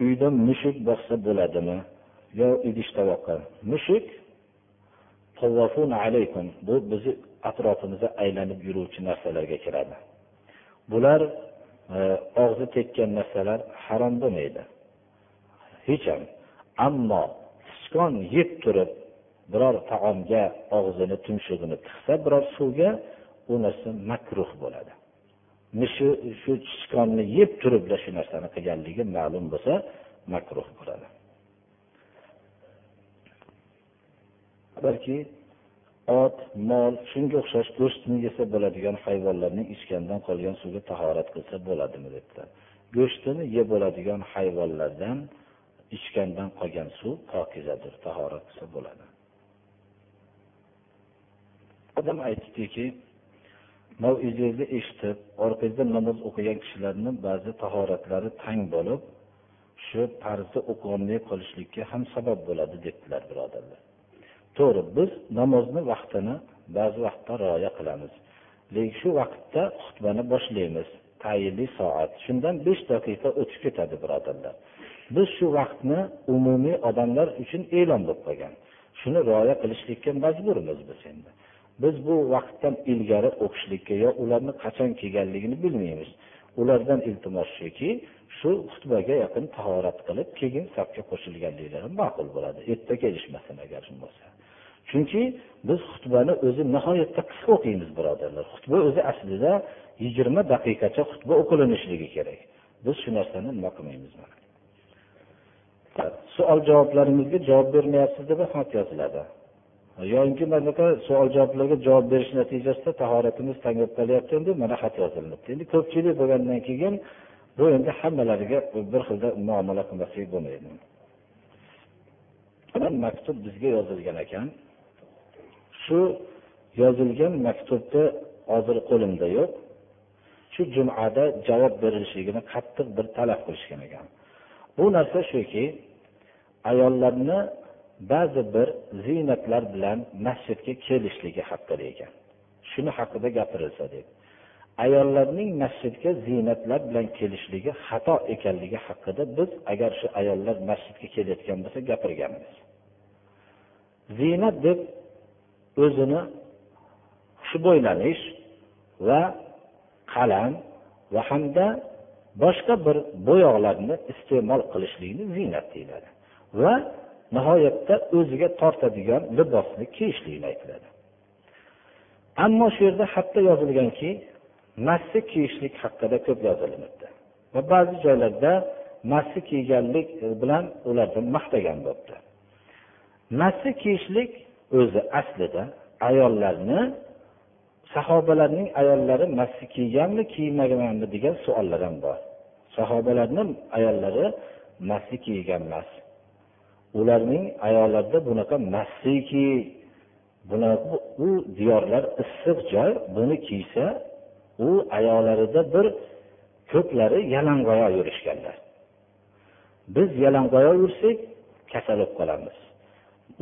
Speaker 1: Uyda mushuk boqsa bo'ladimi? Yo idish tovoqqa mushuk alaykum bu bizni atrofimizda aylanib yuruvchi narsalarga kiradi. Bular e, og'zi tekkan narsalar harom bo'lmaydi hech ham. Ammo sichqon yeb turib biror taomga og'zini tumshug'ini tiqsa biror suvga u narsa makruh bo'ladi. Shu shu sichqonni yeb turib shu narsani qilganligi ma'lum bo'lsa makruh bo'ladi. Balki ot mol shunga o'xshash go'shtni yesa bo'ladigan hayvonlarning ichgandan qolgan suvga tahorat qilsa bo'ladimi debdi go'shtini yeb bo'ladigan hayvonlardan ichgandan qolgan suv pokizadir tahorat qilsa bo'ladi. Odam aytdiki mavizangizni eshitib orqangizda namoz o'qigan kishilarni ba'zi tahoratlari tang bo'lib shu farzni o'qiolmay qolishlikka ham sabab bo'ladi debdilar birodarlar. To'g'ri biz namozni vaqtini ba'zi vaqtda rioya qilamiz. Lekin shu vaqtda xutbani boshlaymiz. Tayinli soat. Shundan besh daqiqa o'tib ketadi birodarlar. Biz shu vaqtni umumiy odamlar uchun e'lon bo'lib qolgan shuni rioya qilishlikka majburmiz biz endi. Biz bu vaqtdan ilgari o'qishlikka yo ularni qachon kelganligini bilmaymiz. Ulardan iltimos shuki shu xutbaga yaqin tahorat qilib keyin safga qo'shilganliklari ma'qul bo'ladi. Erta kelishmasin agar bo'lsa. Chunki biz xutbani o'zi nihoyatda qisqa o'qiymiz birodarlar. Xutba o'zi aslida yigirma daqiqacha xutba o'qilinishligi kerak. Biz shu narsani nima qilmaymiz savol javoblaringizga javob bermayapsiz deb xat yoziladi. Yoki bunaqa savol javoblarga javob berish natijasida tahoratimiz tanglab qolyapti. Deb mana xat yozilibdi endi ko'pchilik bo'lgandan keyin bu endi hammalariga bir xilda muomala qilmaslik bo'lmaydi. Maktub bizga yozilgan ekan. Shu yozilgan maktubni hozir qo'limda yo'q. Shu jumada javob berilishligini qattiq bir talab qilishgan ekan. Bu narsa shuki ayollarni ba'zi bir ziynatlar bilan masjidga kelishligi haqida ekan. Shuni haqida gapirilsa deb. Ayollarning masjidga ziynatlar bilan kelishligi xato ekanligi haqida biz agar shu ayollar masjidga kelayotgan bo'lsa gapirganmiz. Ziynat deb o'zini xushbo'ylanish va qalam va hamda boshqa bir bo'yoqlarni iste'mol qilishlikni ziynat deyiladi. Va nihoyatda o'ziga tortadigan libosni kiyishligini aytiladi. Ammo shu yerda hatto yozilganki massi kiyishlik haqida ko'p yozilinibdi va ba'zi joylarda massi kiyganlik bilan ularni maqtagan bo'libdi. Massi kiyishlik o'zi aslida ayollarni sahobalarning ayollari massi kiyganmi kiymaganmi degan savollar ham bor. Sahobalarni ayollari massi kiygan emas ularning ayollarida bunaqa massiki bunaqa u diyorlar issiq joy buni kiysa u ayollarida bir ko'plari yalangoyoq yurishganlar. Biz yalangoyoq yursak kasal bo'lib qolamiz.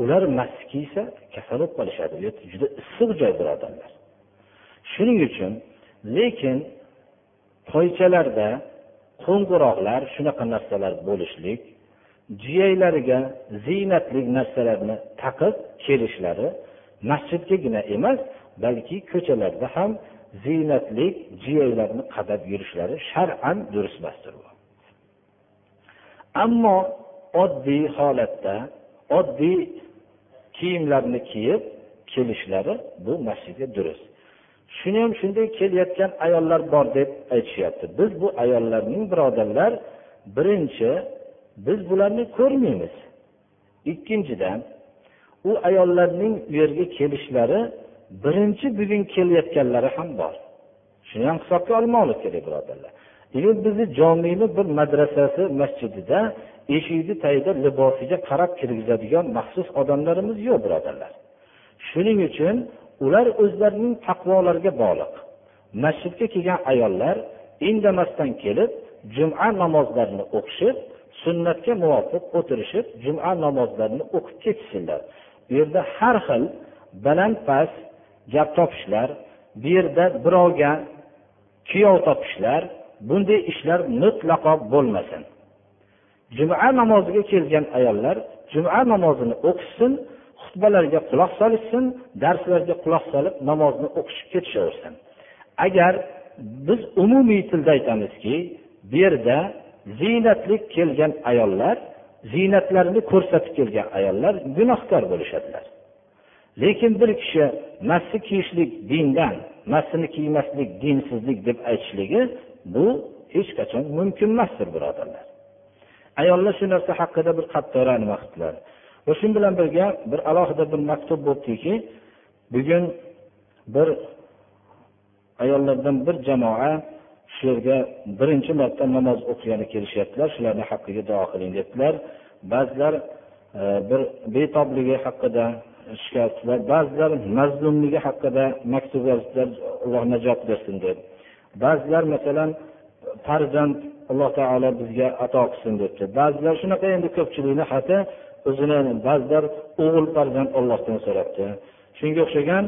Speaker 1: Ular mast kiysa kasal bo'lib qolishadi juda issiq joy birodarlar shuning uchun lekin toychalarda qo'ng'iroqlar shunaqa narsalar bo'lishlik jiyaylariga ziynatli narsalarni taqib kelishlari masjidgagina emas balki ko'chalarda ham ziynatli jiyaylarni qadab yurishlari shar'an durust emasdir ammo oddiy holatda oddiy kiyimlarni kiyib kelishlari bu masjidga durust. Shuni ham shunday kelayotgan ayollar bor deb aytishyapti. Biz bu ayollarning birodarlar birinchi biz bularni ko'rmaymiz. Ikkinchidan u ayollarning u yerga kelishlari birinchi bugun kelayotganlari ham bor. Shuni ham hisobga olmoqlik kerak birodarlar. Demak bizni jomini bir madrasasi masjidida eshikni tagida libosiga qarab kirgizadigan maxsus odamlarimiz yo'q birodarlar. Shuning uchun ular o'zlarining taqvolariga bog'liq. Masjidga kelgan ayollar indamasdan kelib juma namozlarini o'qishib sunnatga muvofiq o'tirishib juma namozlarini o'qib ketishsinlar. Bu yerda har xil baland past gap topishlar bu yerda birovga kuyov topishlar bunday ishlar mutlaqo bo'lmasin. Juma namoziga kelgan ayollar juma namozini o'qishsin xutbalarga quloq solishsin darslarga quloq solib namozni o'qishib ketishaversin. Agar biz umumiy tilda aytamizki bu yerda ziynatli kelgan ayollar ziynatlarini ko'rsatib kelgan ayollar gunohkor bo'lishadilar. Lekin bir kishi masni kiyishlik dindan masni kiymaslik dinsizlik deb aytishligi bu hech qachon mumkin emasdir birodarlar. Ayollar shu narsa haqida bir qattiqroq nima qildilar va shu bilan birga bir alohida bir maktub bo'libdiki bugun bir ayollardan bir jamoa shu yerga birinchi marta namoz o'qigani kelishyaptilar shularni haqqiga duo qiling debdilar. Ba'zilar e, bir betobligi haqida shikoyatchilar ba'zilar mazlumligi haqida maktub yozibdilar alloh najot bersin deb. Ba'zilar masalan farzand alloh taolo bizga ato qilsin debdi. Ba'zilar shunaqa endi ko'pchilikni xati o'zini ba'zilar o'g'il farzand ollohdan so'rabdi. Shunga o'xshagan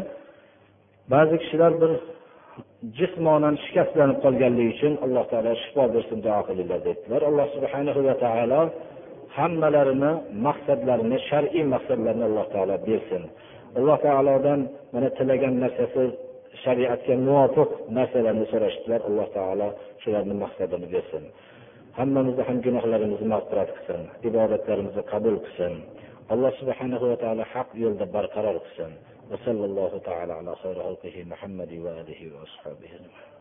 Speaker 1: ba'zi kishilar bir jismonan shikastlanib qolganligi uchun alloh taolo shifo bersin duo qilinglar dedilar alloh subhana va taolo hammalarini maqsadlarini shar'iy maqsadlarini alloh taolo bersin. Alloh taolodan mana tilagan narsasi shariatga muvofiq narsalarni so'rashdilar. Alloh taolo shularni maqsadini bersin. Hammamizni ham gunohlarimizni mag'firat qilsin ibodatlarimizni qabul qilsin. Alloh subhanahu va taolo haq yo'lda barqaror qilsin. وصلى الله تعالى على خير خلقه محمد وآله وأصحابه أجمعين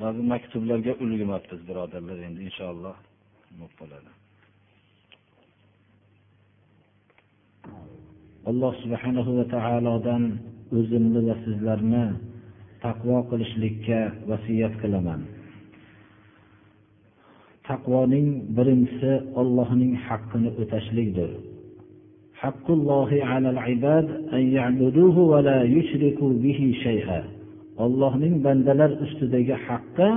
Speaker 1: ba'zi maktublarga ulgurmabmiz birodarlar endi inshaalloh bo'ladi alloh subhanahu va taolodan o'zimni va sizlarni taqvo qilishlikka vasiyat qilaman Taqvoning birinchisi ollohning haqqini o'tashlikdir. Ollohning bandalar ustidagi haqqi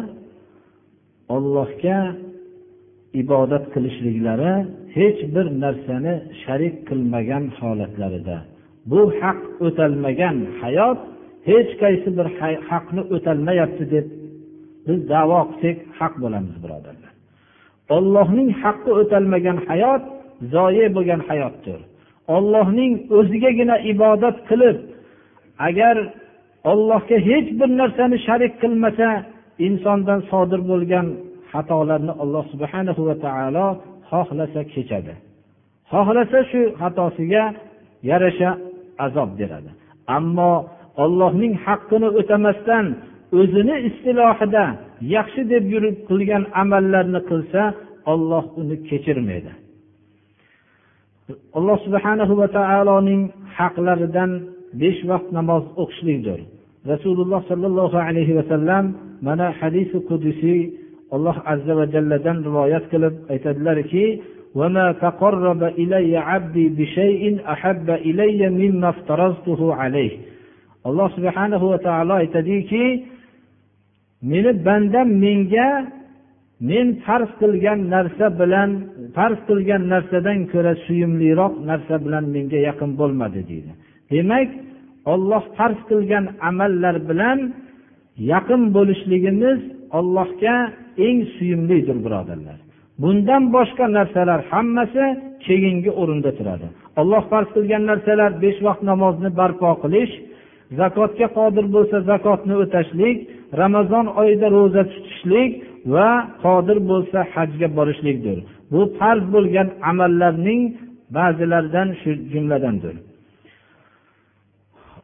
Speaker 1: ollohga ibodat qilishliklari hech bir narsani sharik qilmagan holatlarida. Bu haq o'talmagan hayot hech qaysi bir haqni o'talmayapti deb biz davo qilsak haq bo'lamiz birodarlar. Ollohning haqqi o'talmagan hayot zoye bo'lgan hayotdir. Ollohning o'zigagina ibodat qilib agar ollohga hech bir narsani sharik qilmasa insondan sodir bo'lgan xatolarni alloh subhana va taolo xohlasa kechadi. Xohlasa shu xatosiga yarasha azob beradi. Ammo ollohning haqqini o'tamasdan o'zini istilohida yaxshi deb yurib qilgan amallarni qilsa olloh uni kechirmaydi alloh subhanahu va taoloning haqlaridan besh vaqt namoz o'qishlikdir rasululloh sollallohu alayhi vasallam mana hadisi qudusiy alloh azza va jalladan rivoyat qilib aytadilarki وما تقرب إلي عبدي بشيء أحب إلي مما افترضته عليه alloh subhanahu va taolo aytadiki meni bandam menga men farz qilgan narsa bilan farz qilgan narsadan ko'ra suyumliroq narsa bilan menga yaqin bo'lmadi deydi. Demak olloh farz qilgan amallar bilan yaqin bo'lishligimiz ollohga eng suyumlidir birodarlar. Bundan boshqa narsalar hammasi keyingi o'rinda turadi. Olloh farz qilgan narsalar besh vaqt namozni barpo qilish zakotga qodir bo'lsa zakotni o'tashlik ramazon oyida ro'za tutishlik va qodir bo'lsa hajga borishlikdir bu farz bo'lgan amallarning ba'zilaridan shu jumladandir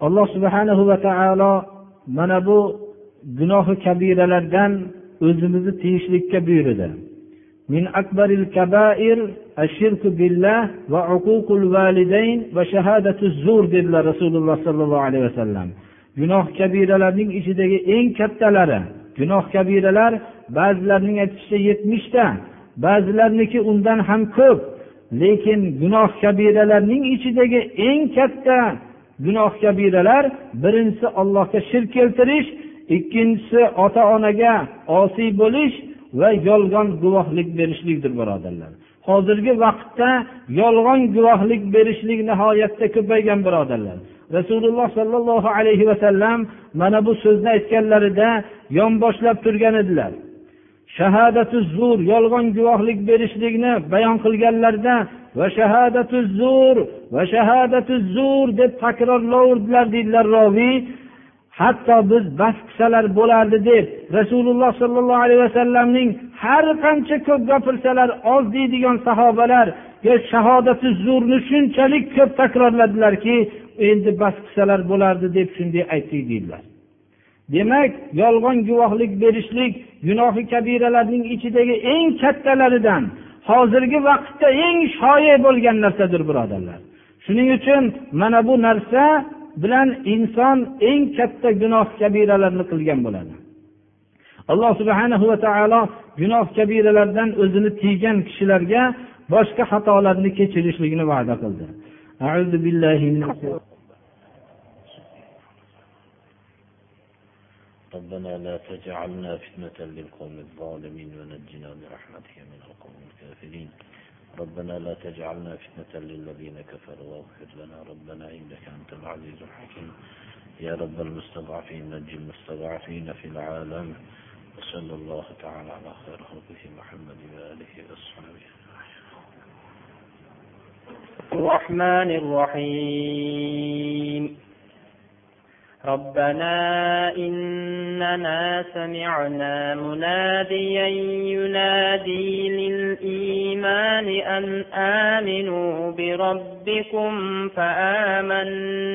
Speaker 1: alloh subhanahu va taolo mana bu gunohi kabiralardan o'zimizni tiyishlikka buyurdi من أكبر الكبائر الشرك بالله وعقوق الوالدين وشهادة الزور dedilar rasululloh sollallohu alayhi vasallam Gunoh kabiralarning ichidagi eng kattalari. Gunoh kabiralar ba'zilarning aytishicha yetmishta ba'zilarniki undan ham ko'p. Lekin gunoh kabiralarning ichidagi eng katta gunoh kabiralar birinchisi allohga shirk keltirish ikkinchisi ota onaga osiy bo'lish va yolg'on guvohlik berishlikdir birodarlar. Hozirgi vaqtda yolg'on guvohlik berishlik nihoyatda ko'paygan birodarlar. Rasululloh sollallohu alayhi vasallam mana bu so'zni aytganlarida yonboshlab turgan edilar. Shahadatu zur yolg'on guvohlik berishlikni bayon qilganlarida va shahadatu zur va shahadatu zur deb takrorlovdilar deydilar roviy. Hatto biz bas qilsalar bo'lardi deb rasululloh sollallohu alayhi vasallamning har qancha ko'p gapirsalar oz deydigan sahobalar shahodati zurni shunchalik ko'p takrorladilarki endi bas qilsalar bo'lardi deb shunday aytdik deydilar demak yolg'on guvohlik berishlik gunohi kabiralarning ichidagi eng kattalaridan hozirgi vaqtda eng shoyi bo'lgan narsadir birodarlar. Shuning uchun mana bu narsa bilan inson eng katta gunoh kabiralarni qilgan bo'ladi. Alloh subhana va taolo gunoh kabiralardan o'zini tiygan kishilarga boshqa xatolarni kechirishligini va'da qildi.
Speaker 2: ربنا لا تجعلنا فتنة للقوم الظالمين ونجنا برحمتك من القوم الكافرين. ربنا لا تجعلنا فتنة للذين كفروا واغفر لنا. ربنا إنك أنت العزيز الحكيم. يا رب المستضعفين نجي المستضعفين في العالم. وصلى الله تعالى على خير خلقه محمد وآله وأصحابه.
Speaker 3: الرحمن الرحيم. ربنا إننا سمعنا مناديا ينادي للإيمان أن آمنوا بربكم فآمنا.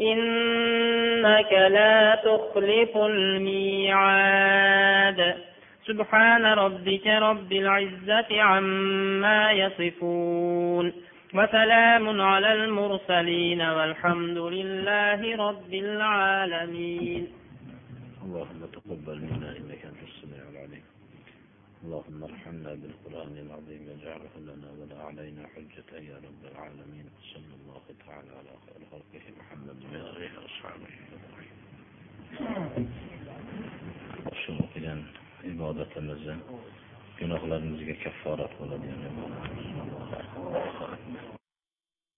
Speaker 3: إنك لا تخلف الميعاد. سبحان ربك رب العزة عما يصفون. وسلام على المرسلين والحمد لله رب العالمين.
Speaker 2: اللهم تقبل منا اللهم ارحمنا بالقرآن العظيم واجعله لنا ولا علينا حجة يا رب العالمين صلى الله تعالى على خير خلقه محمد وآله وأصحابه أجمعين shu o'qigan ibodatimizni gunohlarimizga kafforat bo'ladigan ibodat